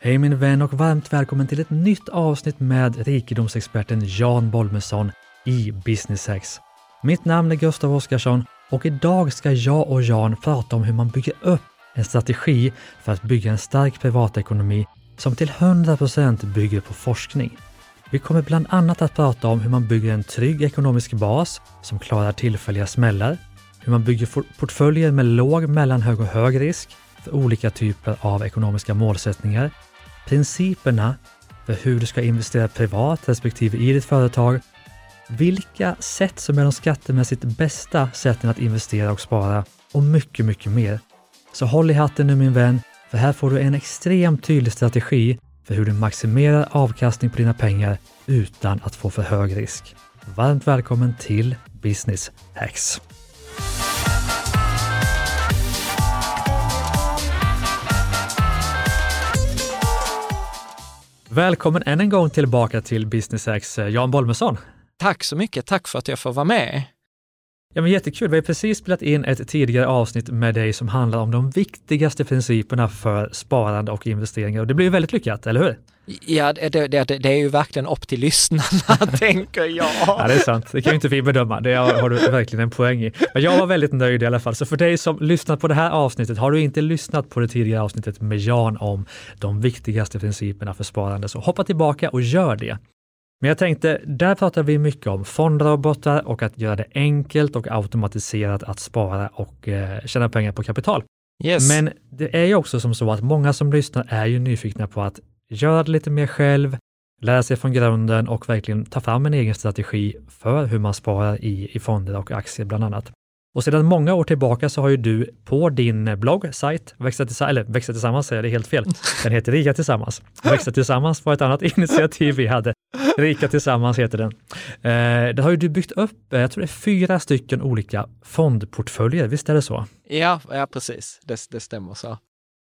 Hej min vän och varmt välkommen till ett nytt avsnitt med rikedomsexperten Jan Bolmesson i Business Hacks. Mitt namn är Gustav Oskarsson och idag ska jag och Jan prata om hur man bygger upp en strategi för att bygga en stark privatekonomi som till 100% bygger på forskning. Vi kommer bland annat att prata om hur man bygger en trygg ekonomisk bas som klarar tillfälliga smällar, hur man bygger portföljer med låg, mellanhög och hög risk för olika typer av ekonomiska målsättningar, principerna för hur du ska investera privat respektive i ditt företag, vilka sätt som är de skattemässigt bästa sätten att investera och spara och mycket, mycket mer. Så håll i hatten nu min vän, för här får du en extremt tydlig strategi för hur du maximerar avkastning på dina pengar utan att få för hög risk. Varmt välkommen till Business Hacks! Välkommen än en gång tillbaka till Business Hacks, eh, Jan Bolmesson. Tack så mycket, tack för att jag får vara med. Ja, men jättekul. Vi har precis spelat in ett tidigare avsnitt med dig som handlar om de viktigaste principerna för sparande och investeringar och det blir väldigt lyckat, eller hur? Ja, det, det, det, är ju verkligen upp till lyssnarna, tänker jag. Ja, det är sant. Det kan ju inte vi bedöma. Det har du verkligen en poäng i. Men jag var väldigt nöjd i alla fall. Så för dig som lyssnat på det här avsnittet, har du inte lyssnat på det tidigare avsnittet med Jan om de viktigaste principerna för sparande, så hoppa tillbaka och gör det. Men jag tänkte, där pratar vi mycket om fondrobotar och att göra det enkelt och automatiserat att spara och eh, tjäna pengar på kapital. Yes. Men det är ju också som så att många som lyssnar är ju nyfikna på att göra det lite mer själv, lära sig från grunden och verkligen ta fram en egen strategi för hur man sparar i, i fonder och aktier bland annat. Och sedan många år tillbaka så har ju du på din blogg, sajt, Växa, tillsammans, eller Växa tillsammans säger det helt fel. Den heter Rika tillsammans. Växa tillsammans var ett annat initiativ vi hade. Rika tillsammans heter den. Eh, där har ju du byggt upp, eh, jag tror det är fyra stycken olika fondportföljer, visst är det så? Ja, ja precis. Det, det stämmer så.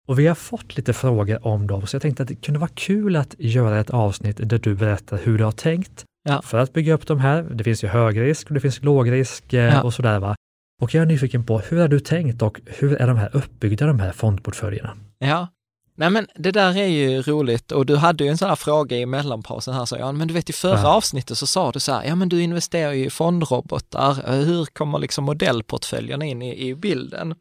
Och vi har fått lite frågor om dem, så jag tänkte att det kunde vara kul att göra ett avsnitt där du berättar hur du har tänkt ja. för att bygga upp de här. Det finns ju högrisk och det finns lågrisk eh, ja. och sådär. Va? Och jag är nyfiken på, hur har du tänkt och hur är de här uppbyggda, de här fondportföljerna? Ja, Nej men det där är ju roligt och du hade ju en sån här fråga i mellanpausen här, så ja, men du vet i förra ja. avsnittet så sa du så här, ja men du investerar ju i fondrobotar, hur kommer liksom modellportföljerna in i, i bilden?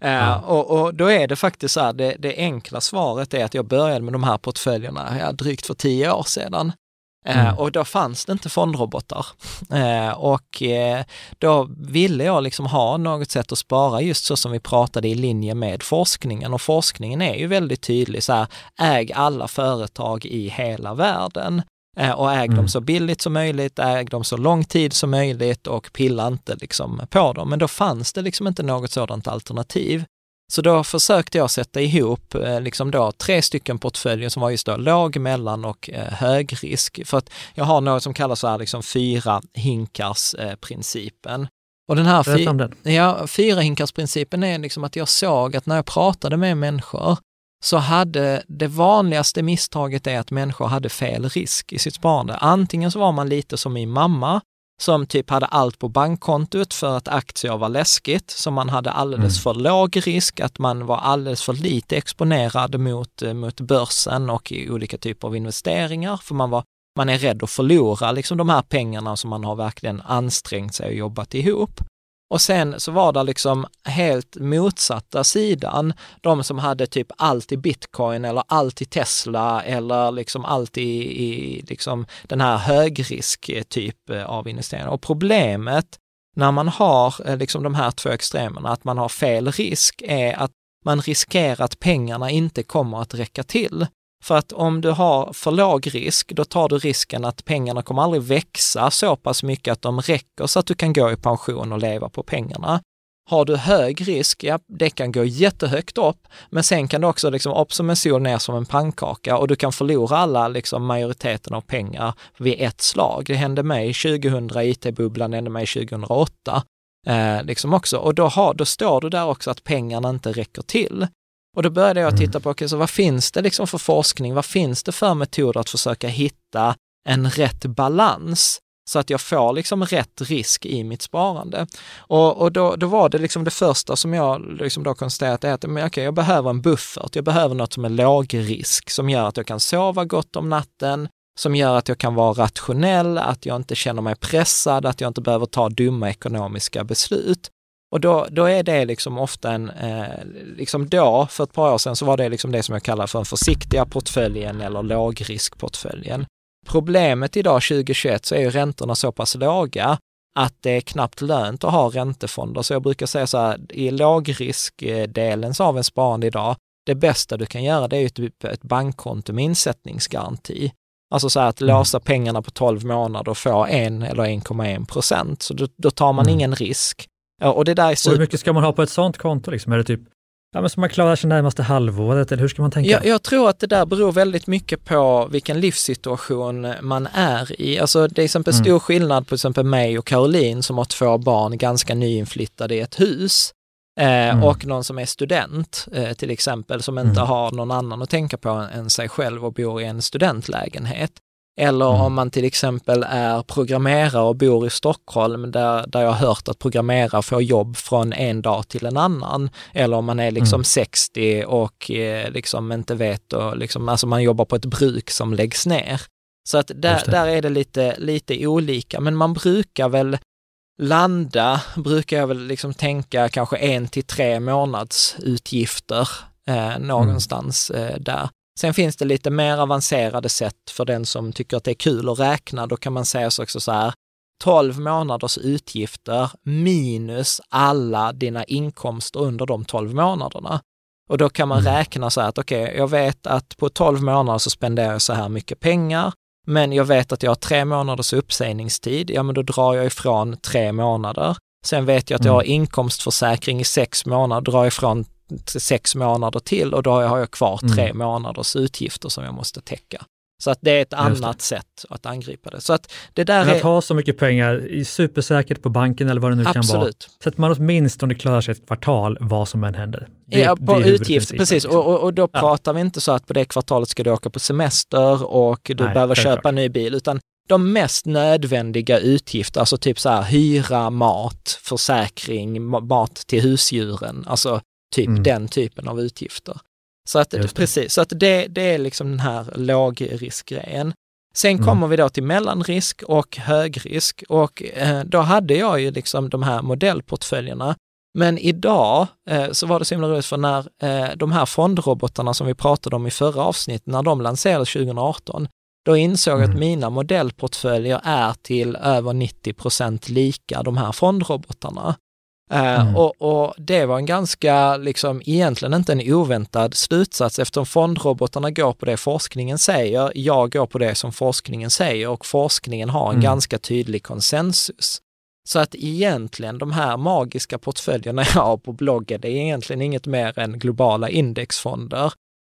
Ja. Uh, och, och, då är det faktiskt så här, det, det enkla svaret är att jag började med de här portföljerna ja, drygt för tio år sedan. Eh, mm. och då fanns det inte fondrobotar. Eh, och eh, då ville jag liksom ha något sätt att spara just så som vi pratade i linje med forskningen. Och forskningen är ju väldigt tydlig så här, äg alla företag i hela världen och äg mm. dem så billigt som möjligt, äg dem så lång tid som möjligt och pilla inte liksom på dem. Men då fanns det liksom inte något sådant alternativ. Så då försökte jag sätta ihop eh, liksom då tre stycken portföljer som var just då låg, mellan och eh, hög risk. För att jag har något som kallas så här liksom fyra hinkars-principen. Eh, och den här fy ja, fyra hinkars-principen är liksom att jag såg att när jag pratade med människor så hade det vanligaste misstaget är att människor hade fel risk i sitt sparande. Antingen så var man lite som min mamma, som typ hade allt på bankkontot för att aktier var läskigt, så man hade alldeles mm. för låg risk, att man var alldeles för lite exponerad mot, eh, mot börsen och i olika typer av investeringar, för man, var, man är rädd att förlora liksom de här pengarna som man har verkligen ansträngt sig och jobbat ihop. Och sen så var det liksom helt motsatta sidan, de som hade typ allt i bitcoin eller allt i Tesla eller liksom allt i, i liksom den här högrisk eh, typ eh, av investeringar. Och problemet när man har eh, liksom de här två extremerna, att man har fel risk, är att man riskerar att pengarna inte kommer att räcka till. För att om du har för låg risk, då tar du risken att pengarna kommer aldrig växa så pass mycket att de räcker så att du kan gå i pension och leva på pengarna. Har du hög risk, ja, det kan gå jättehögt upp, men sen kan det också liksom upp som en sol, ner som en pannkaka och du kan förlora alla, liksom majoriteten av pengar vid ett slag. Det hände mig 2000, IT-bubblan hände mig 2008. Eh, liksom också. Och då, har, då står du där också att pengarna inte räcker till. Och då började jag titta på, okay, så vad finns det liksom för forskning? Vad finns det för metoder att försöka hitta en rätt balans så att jag får liksom rätt risk i mitt sparande. Och, och då, då var det liksom det första som jag liksom då konstaterade att men okay, jag behöver en buffert, jag behöver något som är låg risk, som gör att jag kan sova gott om natten, som gör att jag kan vara rationell, att jag inte känner mig pressad, att jag inte behöver ta dumma ekonomiska beslut. Och då, då är det liksom ofta en, eh, liksom då, för ett par år sedan, så var det liksom det som jag kallar för den försiktiga portföljen eller lågriskportföljen. Problemet idag 2021 så är ju räntorna så pass låga att det är knappt lönt att ha räntefonder. Så jag brukar säga så här, i lågriskdelen av en sparande idag, det bästa du kan göra det är ju typ ett bankkonto med insättningsgaranti. Alltså så här att mm. låsa pengarna på 12 månader och få 1 eller 1,1 procent. Så då, då, tar man mm. ingen risk. Och det där är super... hur mycket ska man ha på ett sånt konto? Liksom? Är det typ Ja, men ska man klara sig närmaste halvåret eller hur ska man tänka? Jag, jag, tror att det där beror väldigt mycket på vilken livssituation man är i. Alltså det är exempel mm. stor skillnad på exempel mig och Caroline som har två barn ganska nyinflyttade i ett hus. Eh, mm. Och någon som är student eh, till exempel som inte mm. har någon annan att tänka på än sig själv och bor i en studentlägenhet. Eller mm. om man till exempel är programmerare och bor i Stockholm där, där jag har hört att programmerare får jobb från en dag till en annan. Eller om man är liksom mm. 60 och eh, liksom inte vet och liksom, alltså man jobbar på ett bruk som läggs ner. Så att där, där är det lite, lite olika, men man brukar väl landa, brukar jag väl liksom tänka kanske en till tre månads utgifter eh, någonstans mm. eh, där. Sen finns det lite mer avancerade sätt för den som tycker att det är kul att räkna. Då kan man säga så också så här, 12 månaders utgifter minus alla dina inkomster under de 12 månaderna. Och då kan man mm. räkna så här att okej, okay, jag vet att på 12 månader så spenderar jag så här mycket pengar, men jag vet att jag har tre månaders uppsägningstid, ja men då drar jag ifrån tre månader. Sen vet jag att jag mm. har inkomstförsäkring i sex månader, drar ifrån sex månader till och då har jag kvar tre mm. månaders utgifter som jag måste täcka. Så att det är ett annat sätt att angripa det. Så att det där Men att är... ha så mycket pengar supersäkert på banken eller vad det nu Absolut. kan vara. Så att man åtminstone klarar sig ett kvartal vad som än händer. Det, ja, på utgift, precis. Och, och, och, då ja. pratar vi inte så att på det kvartalet ska du åka på semester och du Nej, behöver köpa en ny bil, utan de mest nödvändiga utgifter, alltså typ så här hyra, mat, försäkring, mat till husdjuren, alltså Typ mm. den typen av utgifter. Så att, precis, så att det, det är liksom den här lågriskgrejen. Sen mm. kommer vi då till mellanrisk och högrisk och eh, då hade jag ju liksom de här modellportföljerna. Men idag eh, så var det så himla roligt för när eh, de här fondrobotarna som vi pratade om i förra avsnittet, när de lanserades 2018, då insåg jag mm. att mina modellportföljer är till över 90 procent lika de här fondrobotarna. Eh, mm. och, och, det var en ganska, liksom egentligen inte en oväntad slutsats eftersom fondrobotarna går på det forskningen säger, jag går på det som forskningen säger och forskningen har en mm. ganska tydlig konsensus. Så att egentligen de här magiska portföljerna jag har på bloggen, det är egentligen inget mer än globala indexfonder.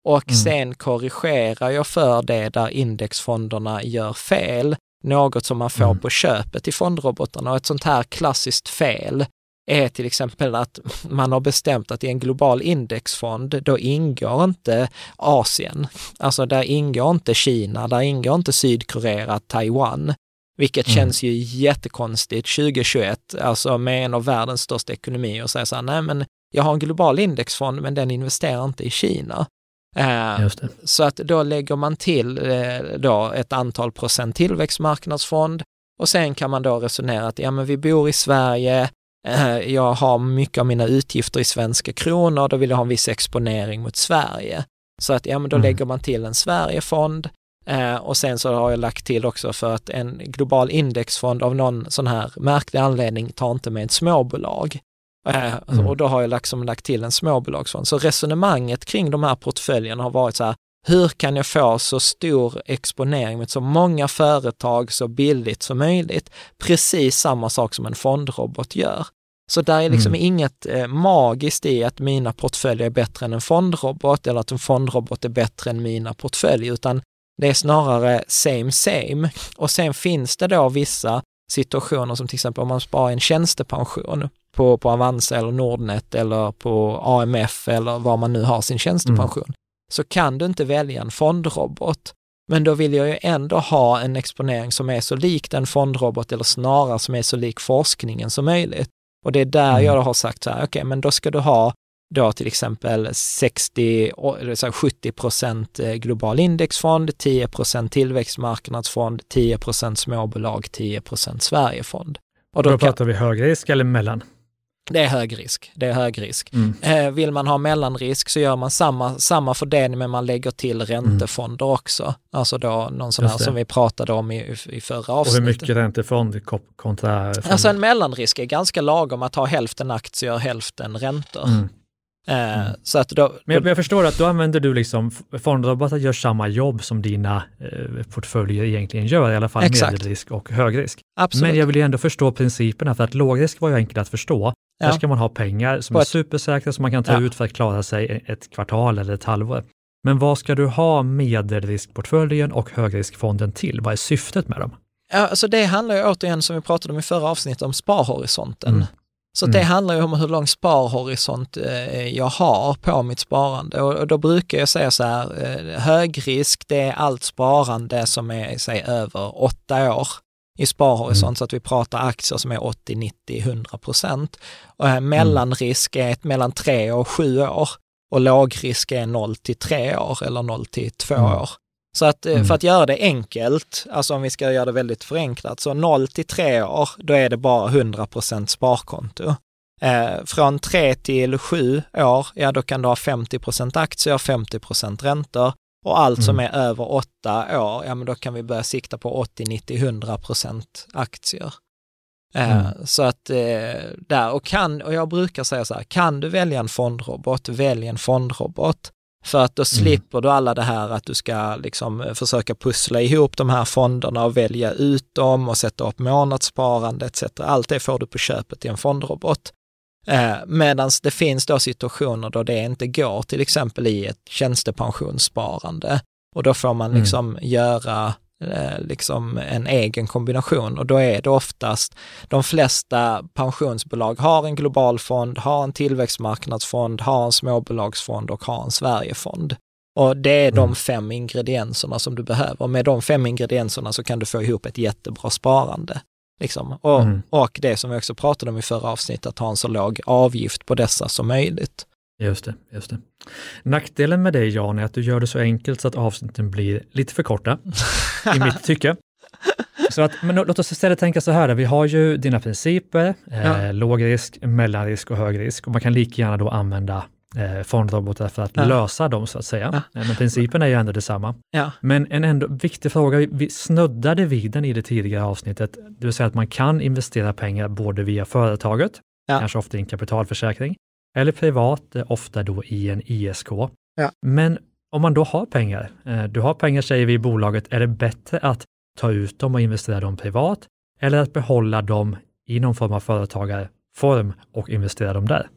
Och mm. sen korrigerar jag för det där indexfonderna gör fel, något som man får mm. på köpet i fondrobotarna. Och ett sånt här klassiskt fel, är till exempel att man har bestämt att i en global indexfond, då ingår inte Asien. Alltså där ingår inte Kina, där ingår inte Sydkorea, Taiwan. Vilket mm. känns ju jättekonstigt 2021, alltså med en av världens största ekonomier och säga så här, nej men jag har en global indexfond men den investerar inte i Kina. Eh, så att då lägger man till eh, då ett antal procent tillväxtmarknadsfond och sen kan man då resonera att ja men vi bor i Sverige, jag har mycket av mina utgifter i svenska kronor, då vill jag ha en viss exponering mot Sverige. Så att ja, men då mm. lägger man till en Sverigefond eh, och sen så har jag lagt till också för att en global indexfond av någon sån här märklig anledning tar inte med ett småbolag. Eh, mm. Och då har jag liksom lagt till en småbolagsfond. Så resonemanget kring de här portföljerna har varit så här, hur kan jag få så stor exponering med så många företag så billigt som möjligt? Precis samma sak som en fondrobot gör. Så där är liksom mm. inget eh, magiskt i att mina portföljer är bättre än en fondrobot eller att en fondrobot är bättre än mina portföljer, utan det är snarare same same. Och sen finns det då vissa situationer som till exempel om man sparar en tjänstepension på, på Avanza eller Nordnet eller på AMF eller var man nu har sin tjänstepension, mm. så kan du inte välja en fondrobot Men då vill jag ju ändå ha en exponering som är så lik en fondrobot eller snarare som är så lik forskningen som möjligt. Och det är där mm. jag har sagt så här, okej, okay, men då ska du ha då till exempel 60, 70 procent eh, global indexfond, 10 procent tillväxtmarknadsfond, 10 procent småbolag, 10 procent Sverigefond. Och då, då pratar vi hög risk eller mellan? Det är hög risk. Det är hög risk. Mm. Eh, vill man ha mellanrisk så gör man samma, samma fördelning men man lägger till räntefonder mm. också. Alltså då någon sån här som vi pratade om i, i förra avsnittet. Och hur mycket räntefond kontra fond? Alltså en mellanrisk är ganska lagom att ha hälften aktier, hälften räntor. Mm. Eh, mm. så att då, men, jag, men jag förstår att då använder du liksom fondrobotar gör samma jobb som dina eh, portföljer egentligen gör, i alla fall Exakt. medelrisk och högrisk. Absolut. Men jag vill ju ändå förstå principerna, för att lågrisk var ju enkelt att förstå. Ja. Där ska man ha pengar som På är ett... supersäkra som man kan ta ja. ut för att klara sig ett kvartal eller ett halvår. Men vad ska du ha medelriskportföljen och högriskfonden till? Vad är syftet med dem? Ja, alltså det handlar ju återigen, som vi pratade om i förra avsnittet, om sparhorisonten. Mm. Så mm. det handlar ju om hur lång sparhorisont eh, jag har på mitt sparande och, då brukar jag säga så här, eh, högrisk det är allt sparande som är, säg över åtta år i sparhorisont, mm. så att vi pratar aktier som är 80, 90, 100 procent. Och här, mellanrisk är ett mellan tre och sju år och lågrisk är 0 till 3 år eller 0 till 2 mm. år. Så att eh, mm. för att göra det enkelt, alltså om vi ska göra det väldigt förenklat, så 0 till 3 år, då är det bara 100 sparkonto. Eh, från 3 till 7 år, ja då kan du ha 50% aktier, 50% räntor. Och allt som mm. är över 8 år, ja men då kan vi börja sikta på 80, 90, 100% aktier. Eh, mm. Så att eh, där, och, kan, och jag brukar säga så här, kan du välja en fondrobot, välj en fondrobot. För att då mm. slipper mm. du alla det här att du ska liksom eh, försöka pussla ihop de här fonderna och välja ut dem och sätta upp månadssparande etc. Allt det får du på köpet i en fondrobot. Eh, Medan det finns då situationer då det inte går, till exempel i ett tjänstepensionssparande. Och då får man mm. liksom mm. göra liksom en egen kombination och då är det oftast, de flesta pensionsbolag har en global fond, har en tillväxtmarknadsfond, har en småbolagsfond och har en Sverigefond. Och det är de mm. fem ingredienserna som du behöver. Med de fem ingredienserna så kan du få ihop ett jättebra sparande. Liksom. Och, mm. och det som vi också pratade om i förra avsnittet, att ha en så låg avgift på dessa som möjligt. Just det, just det. Nackdelen med dig Jan är att du gör det så enkelt så att avsnitten blir lite för korta, i mitt tycke. Så att, men låt oss istället tänka så här, vi har ju dina principer, eh, ja. eh, låg risk, mellanrisk och hög risk och man kan lika gärna då använda eh, fondrobotar för att ja. lösa dem så att säga. Ja. Eh, men principen är ju ändå detsamma. Ja. Men en ändå viktig fråga, vi snuddade vid den i det tidigare avsnittet, det vill säga att man kan investera pengar både via företaget, kanske ofta i en kapitalförsäkring, eller privat, eh, ofta då i en ISK. Ja. Men om man då har pengar, eh, du har pengar säger vi i bolaget, är det bättre att ta ut dem och investera dem privat eller att behålla dem i någon form av företagarform och investera dem där?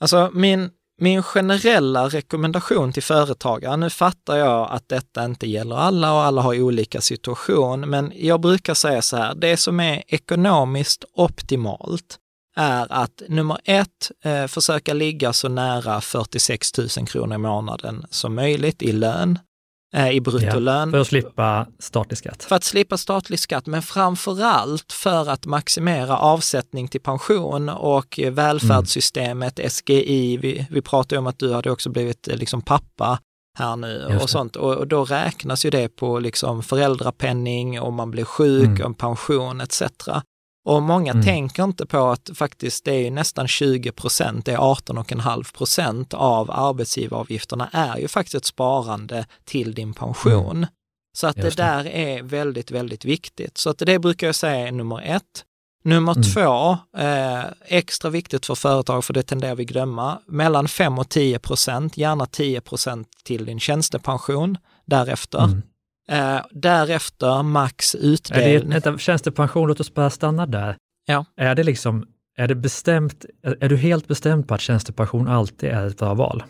Alltså min, min generella rekommendation till företagare, nu fattar jag att detta inte gäller alla och alla har olika situation, men jag brukar säga så här, det som är ekonomiskt optimalt, är att nummer ett, eh, försöka ligga så nära 46 000 kronor i månaden som möjligt i lön, eh, i bruttolön. Ja, för att slippa statlig skatt. För att slippa statlig skatt, men framförallt för att maximera avsättning till pension och välfärdssystemet, mm. SGI, vi, vi pratade om att du hade också blivit eh, liksom pappa här nu och sånt. Och, och, då räknas ju det på liksom föräldrapenning, om man blir sjuk, mm. om pension etc. Och många mm. tänker inte på att faktiskt det är nästan 20 procent, det är 18,5 procent av arbetsgivaravgifterna är ju faktiskt ett sparande till din pension. Mm. Så att det, det där är väldigt, väldigt viktigt. Så att det brukar jag säga är nummer ett. Nummer mm. två, eh, extra viktigt för företag, för det tenderar vi glömma, mellan 5 och 10 procent, gärna 10 procent till din tjänstepension därefter. Mm. Eh, därefter max utdelning. Är det, tjänstepension, låt oss bara stanna där. Ja. Är det liksom, är det bestämt, är du helt bestämd på att tjänstepension alltid är ett bra val?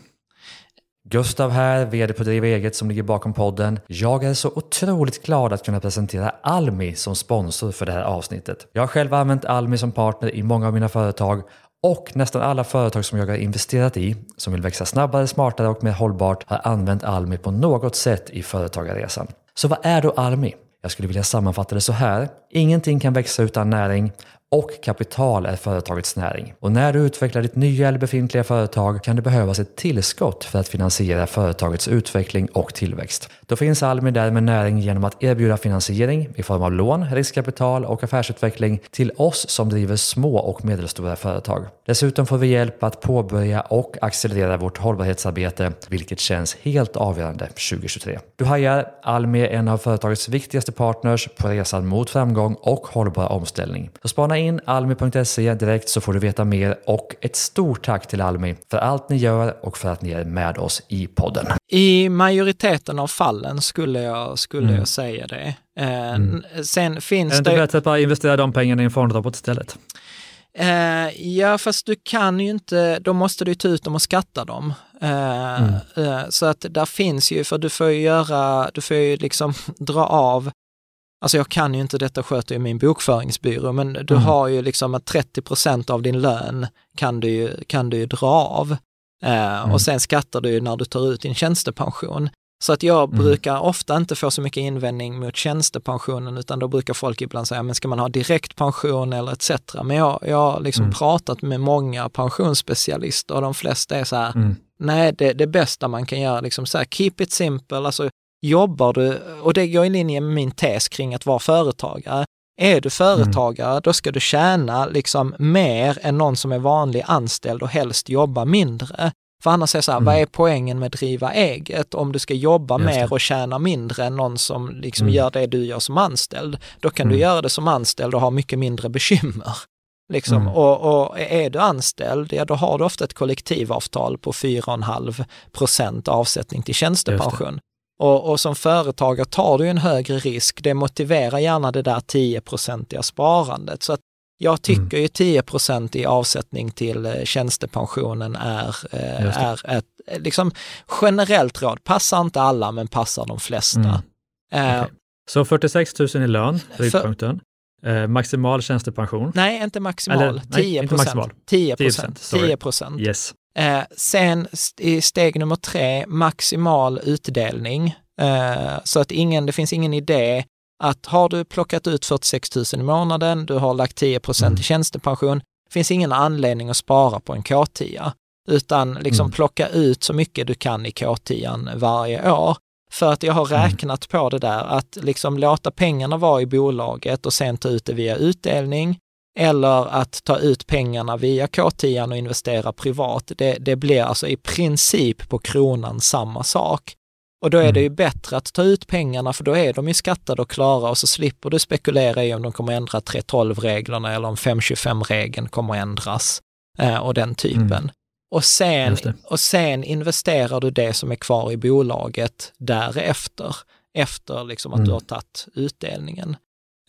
Gustav här, VD på Driva Eget som ligger bakom podden. Jag är så otroligt glad att kunna presentera Almi som sponsor för det här avsnittet. Jag har själv använt Almi som partner i många av mina företag och nästan alla företag som jag har investerat i, som vill växa snabbare, smartare och mer hållbart, har använt Almi på något sätt i företagarresan. Så vad är då Almi? Jag skulle vilja sammanfatta det så här. Ingenting kan växa utan näring och kapital är företagets näring. Och när du utvecklar ditt nya eller befintliga företag kan det behövas ett tillskott för att finansiera företagets utveckling och tillväxt. Då finns Almi där med näring genom att erbjuda finansiering i form av lån, riskkapital och affärsutveckling till oss som driver små och medelstora företag. Dessutom får vi hjälp att påbörja och accelerera vårt hållbarhetsarbete, vilket känns helt avgörande 2023. Du hajar, Almi är en av företagets viktigaste partners på resan mot framgång och hållbar omställning. Så spana in almi.se direkt så får du veta mer och ett stort tack till Almi för allt ni gör och för att ni är med oss i podden. I majoriteten av fallen skulle jag, skulle mm. jag säga det. Eh, mm. Sen finns det... Är det inte bättre att bara investera de pengarna i en fondrobot istället? Eh, ja, fast du kan ju inte, då måste du ta ut dem och skatta dem. Eh, mm. eh, så att där finns ju, för du får ju göra, du får ju liksom dra av Alltså jag kan ju inte detta, sköter ju min bokföringsbyrå, men du mm. har ju liksom att 30 procent av din lön kan du ju, kan du ju dra av. Eh, mm. Och sen skattar du ju när du tar ut din tjänstepension. Så att jag mm. brukar ofta inte få så mycket invändning mot tjänstepensionen, utan då brukar folk ibland säga, men ska man ha direkt pension eller etc. Men jag, jag har liksom mm. pratat med många pensionsspecialister och de flesta är så här, mm. nej, det, det bästa man kan göra, liksom så här, keep it simple, alltså jobbar du, och det går i linje med min tes kring att vara företagare, är du företagare, mm. då ska du tjäna liksom mer än någon som är vanlig anställd och helst jobba mindre. För annars är det så här, mm. vad är poängen med att driva eget? Om du ska jobba mer och tjäna mindre än någon som liksom mm. gör det du gör som anställd, då kan du mm. göra det som anställd och ha mycket mindre bekymmer. Liksom. Mm. Och, och, är du anställd, ja då har du ofta ett kollektivavtal på 4,5 procent avsättning till tjänstepension. Och, och, som företagare tar du en högre risk. Det motiverar gärna det där 10-procentiga sparandet. Så att jag tycker mm. ju 10 i avsättning till eh, tjänstepensionen är, eh, är ett eh, liksom, generellt råd. Passar inte alla, men passar de flesta. Mm. Okay. Så 46 000 i lön, riktpunkten. Eh, maximal tjänstepension? Nej, inte maximal. Eller, 10 nej, inte maximal. 10 procent. 10 procent. Yes. Eh, sen i steg nummer tre, maximal utdelning. Eh, så att ingen, det finns ingen idé att har du plockat ut 46 000 i månaden, du har lagt 10 procent mm. i tjänstepension, finns ingen anledning att spara på en K10, utan liksom mm. plocka ut så mycket du kan i K10 varje år. För att jag har mm. räknat mm. på det där, att liksom låta pengarna vara i bolaget och sen ta ut det via utdelning, eller att ta ut pengarna via K10 och investera privat. Det, det blir alltså i princip på kronan samma sak. Och då är det ju mm. bättre att ta ut pengarna för då är de ju skattade och klara och så slipper du spekulera i om de kommer ändra 3.12-reglerna eller om 5.25-regeln kommer ändras eh, och den typen. Mm. Och, sen, och sen investerar du det som är kvar i bolaget därefter, efter liksom att mm. du har tagit utdelningen.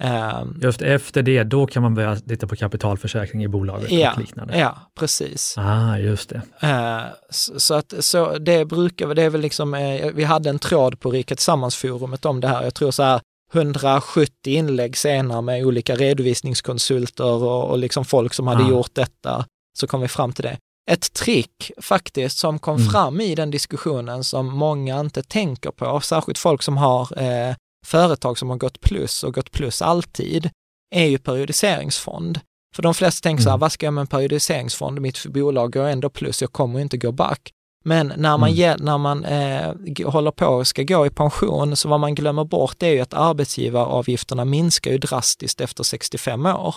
Um, Just efter det, då kan man börja titta på kapitalförsäkring i bolaget ja, och liknande. Ja, precis. Ah, just det. Uh, så, så, att så det brukar, det är väl liksom, uh, vi hade en tråd på Rika Tillsammans-forumet om det här. Jag tror så här 170 inlägg senare med olika redovisningskonsulter och, och liksom folk som hade ah. gjort detta, så kom vi fram till det. Ett trick faktiskt som kom mm. fram i den diskussionen som många inte tänker på, särskilt folk som har eh, företag som har gått plus och gått plus alltid, är ju periodiseringsfond. För de flesta tänker så här, mm. vad ska jag med en periodiseringsfond? Mitt bolag går ändå plus, jag kommer inte gå back. Men när man, mm. när man eh, håller på och ska gå i pension, så vad man glömmer bort är ju att arbetsgivaravgifterna minskar ju drastiskt efter 65 år.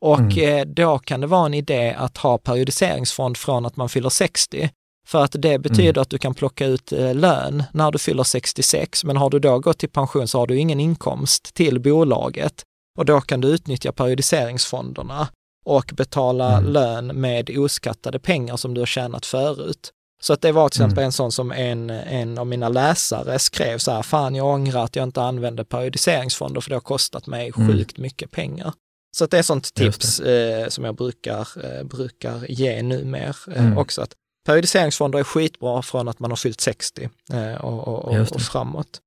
Och mm. eh, då kan det vara en idé att ha periodiseringsfond från att man fyller 60. För att det betyder mm. att du kan plocka ut eh, lön när du fyller 66, men har du då gått i pension så har du ingen inkomst till bolaget och då kan du utnyttja periodiseringsfonderna och betala mm. lön med oskattade pengar som du har tjänat förut. Så att det var till exempel mm. en sån som en, en av mina läsare skrev så här, fan jag ångrar att jag inte använde periodiseringsfonder för det har kostat mig mm. sjukt mycket pengar. Så att det är sånt tips eh, som jag brukar, eh, brukar ge numera eh, mm. också, att Periodiseringsfonder är skitbra från att man har fyllt 60 eh, och, och, och, och framåt.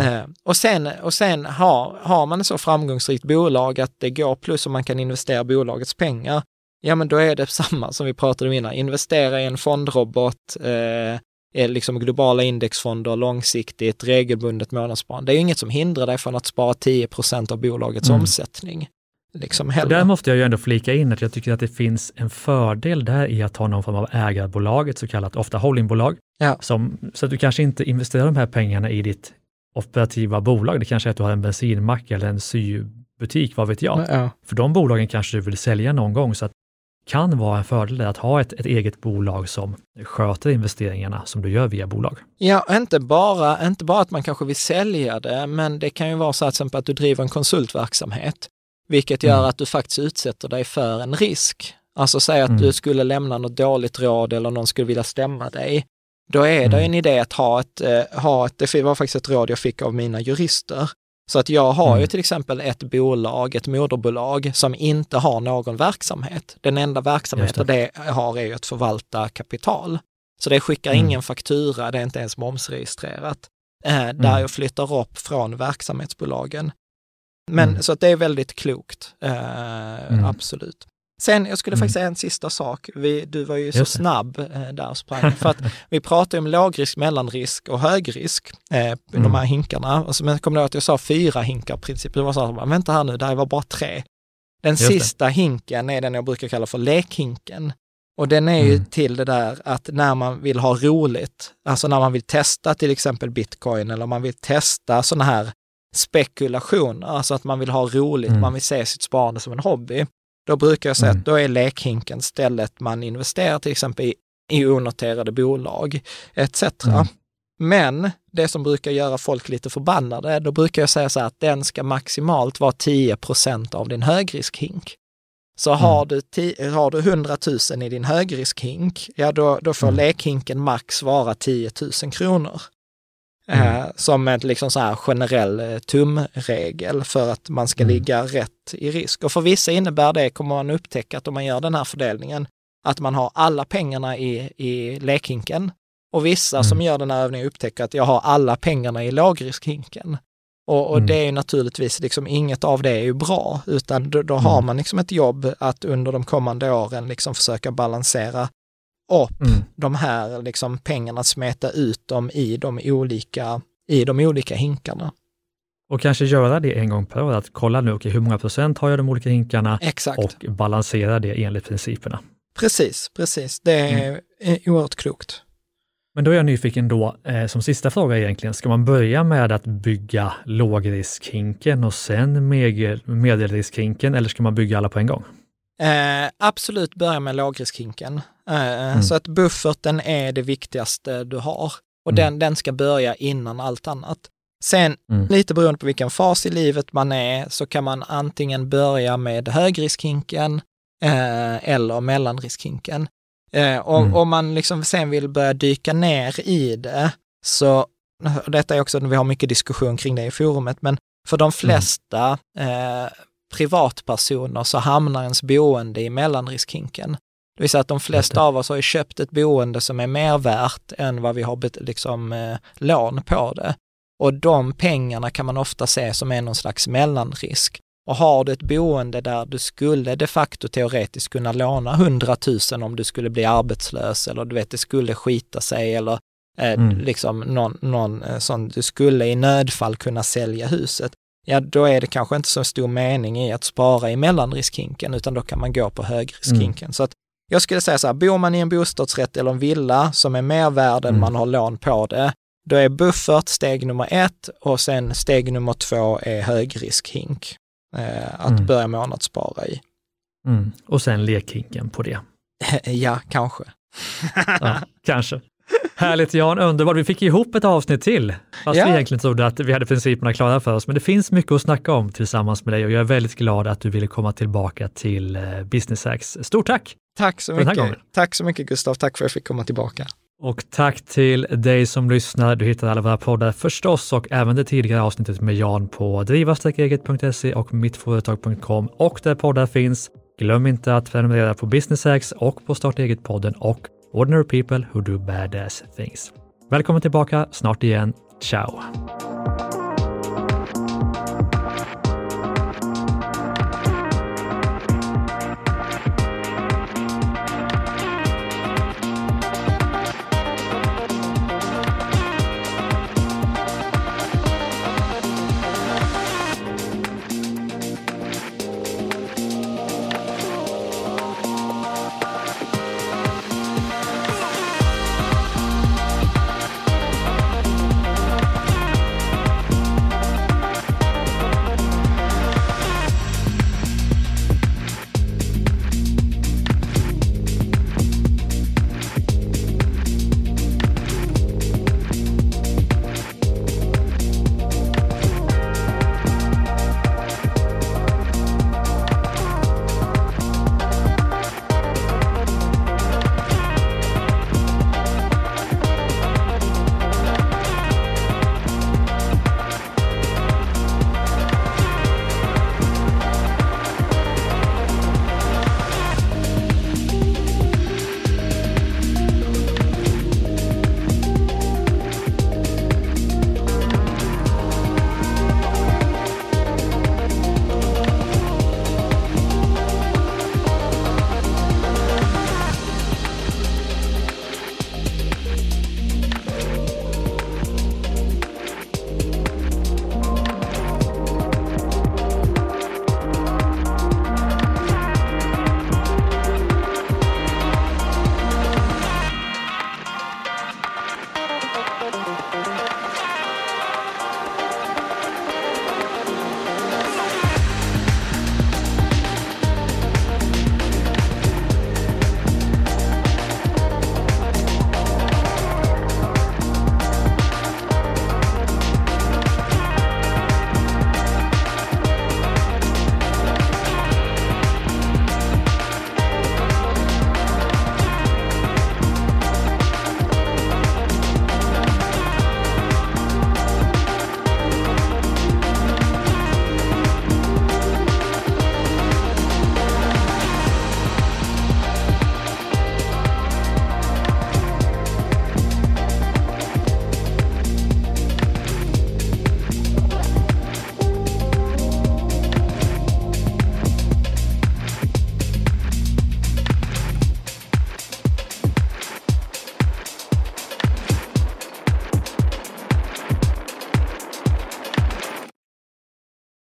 Eh, och sen, och sen har, har man ett så framgångsrikt bolag att det går plus och man kan investera bolagets pengar, ja men då är det samma som vi pratade om innan, investera i en fondrobot, eh, liksom globala indexfonder, långsiktigt, regelbundet månadssparande. Det är ju inget som hindrar dig från att spara 10% av bolagets mm. omsättning. Liksom där måste jag ju ändå flika in att jag tycker att det finns en fördel där i att ha någon form av ägarbolag, ett så kallat ofta holdingbolag, ja. som, så att du kanske inte investerar de här pengarna i ditt operativa bolag. Det kanske är att du har en bensinmack eller en sybutik, vad vet jag. Ja. För de bolagen kanske du vill sälja någon gång, så att kan vara en fördel att ha ett, ett eget bolag som sköter investeringarna som du gör via bolag. Ja, inte bara, inte bara att man kanske vill sälja det, men det kan ju vara så att, att du driver en konsultverksamhet, vilket gör mm. att du faktiskt utsätter dig för en risk. Alltså säg att mm. du skulle lämna något dåligt råd eller någon skulle vilja stämma dig. Då är det mm. en idé att ha ett, eh, ha ett, det var faktiskt ett råd jag fick av mina jurister, så att jag har mm. ju till exempel ett bolag, ett moderbolag, som inte har någon verksamhet. Den enda verksamheten det. det har är ju att förvalta kapital. Så det skickar mm. ingen faktura, det är inte ens momsregistrerat. Eh, där mm. jag flyttar upp från verksamhetsbolagen. Men mm. så att det är väldigt klokt, eh, mm. absolut. Sen, jag skulle mm. faktiskt säga en sista sak. Vi, du var ju så snabb eh, där och sprang. För att vi pratade om lågrisk, mellanrisk och högrisk, eh, mm. de här hinkarna. Och så, men kommer du ihåg att jag sa fyra hinkar princip? Det var så här, vänta här nu, där var bara tre. Den Just sista det. hinken är den jag brukar kalla för lekhinken. Och den är ju mm. till det där att när man vill ha roligt, alltså när man vill testa till exempel bitcoin eller man vill testa sådana här spekulationer, alltså att man vill ha roligt, mm. man vill se sitt sparande som en hobby. Då brukar jag säga mm. att då är lekhinken stället man investerar till exempel i, i onoterade bolag etc. Mm. Men det som brukar göra folk lite förbannade, då brukar jag säga så här att den ska maximalt vara 10% av din högriskhink. Så mm. har, du har du 100 000 i din högriskhink, ja då, då får mm. lekhinken max vara 10 000 kronor. Mm. Eh, som en liksom så här generell eh, tumregel för att man ska mm. ligga rätt i risk. Och för vissa innebär det, kommer man upptäcka att om man gör den här fördelningen, att man har alla pengarna i, i lekhinken. Och vissa mm. som gör den här övningen upptäcker att jag har alla pengarna i lågriskhinken. Och, och mm. det är ju naturligtvis, liksom, inget av det är ju bra, utan då, då har mm. man liksom ett jobb att under de kommande åren liksom försöka balansera upp mm. de här liksom pengarna, smeta ut dem i de olika, i de olika hinkarna. Och kanske göra det en gång per år, att kolla nu, okay, hur många procent har jag de olika hinkarna Exakt. och balansera det enligt principerna. Precis, precis. Det är mm. oerhört klokt. Men då är jag nyfiken då, eh, som sista fråga egentligen, ska man börja med att bygga lågriskhinken och sen medelriskhinken eller ska man bygga alla på en gång? Eh, absolut börja med lågriskhinken. Eh, mm. Så att bufferten är det viktigaste du har och mm. den, den ska börja innan allt annat. Sen, mm. lite beroende på vilken fas i livet man är, så kan man antingen börja med högriskhinken eh, eller mellanriskhinken. Eh, och mm. om man liksom sen vill börja dyka ner i det, så, detta är också, vi har mycket diskussion kring det i forumet, men för de mm. flesta eh, privatpersoner så hamnar ens boende i mellanriskhinken. Det vill säga att de flesta av oss har ju köpt ett boende som är mer värt än vad vi har liksom, eh, lån på det. Och de pengarna kan man ofta se som är någon slags mellanrisk. Och har du ett boende där du skulle de facto teoretiskt kunna låna 100 000 om du skulle bli arbetslös eller du vet, det skulle skita sig eller eh, mm. liksom någon, någon eh, sån, du skulle i nödfall kunna sälja huset ja då är det kanske inte så stor mening i att spara i mellanriskhinken, utan då kan man gå på högriskhinken. Mm. Så att jag skulle säga så här, bor man i en bostadsrätt eller en villa som är mer värd än mm. man har lån på det, då är buffert steg nummer ett och sen steg nummer två är högriskhink eh, att mm. börja månadsspara i. Mm. Och sen lekhinken på det. ja, kanske. ja, kanske. Härligt Jan, underbart. Vi fick ihop ett avsnitt till, fast ja. vi egentligen trodde att vi hade principerna klara för oss. Men det finns mycket att snacka om tillsammans med dig och jag är väldigt glad att du ville komma tillbaka till eh, Business Hacks. Stort tack! Tack så mycket. Tack så mycket Gustav. Tack för att jag fick komma tillbaka. Och tack till dig som lyssnar. Du hittar alla våra poddar förstås och även det tidigare avsnittet med Jan på driva-eget.se och mittföretag.com och där poddar finns. Glöm inte att prenumerera på Business Hacks och på Starta eget-podden och Ordinary People Who Do Badass Things. Välkommen tillbaka snart igen. Ciao!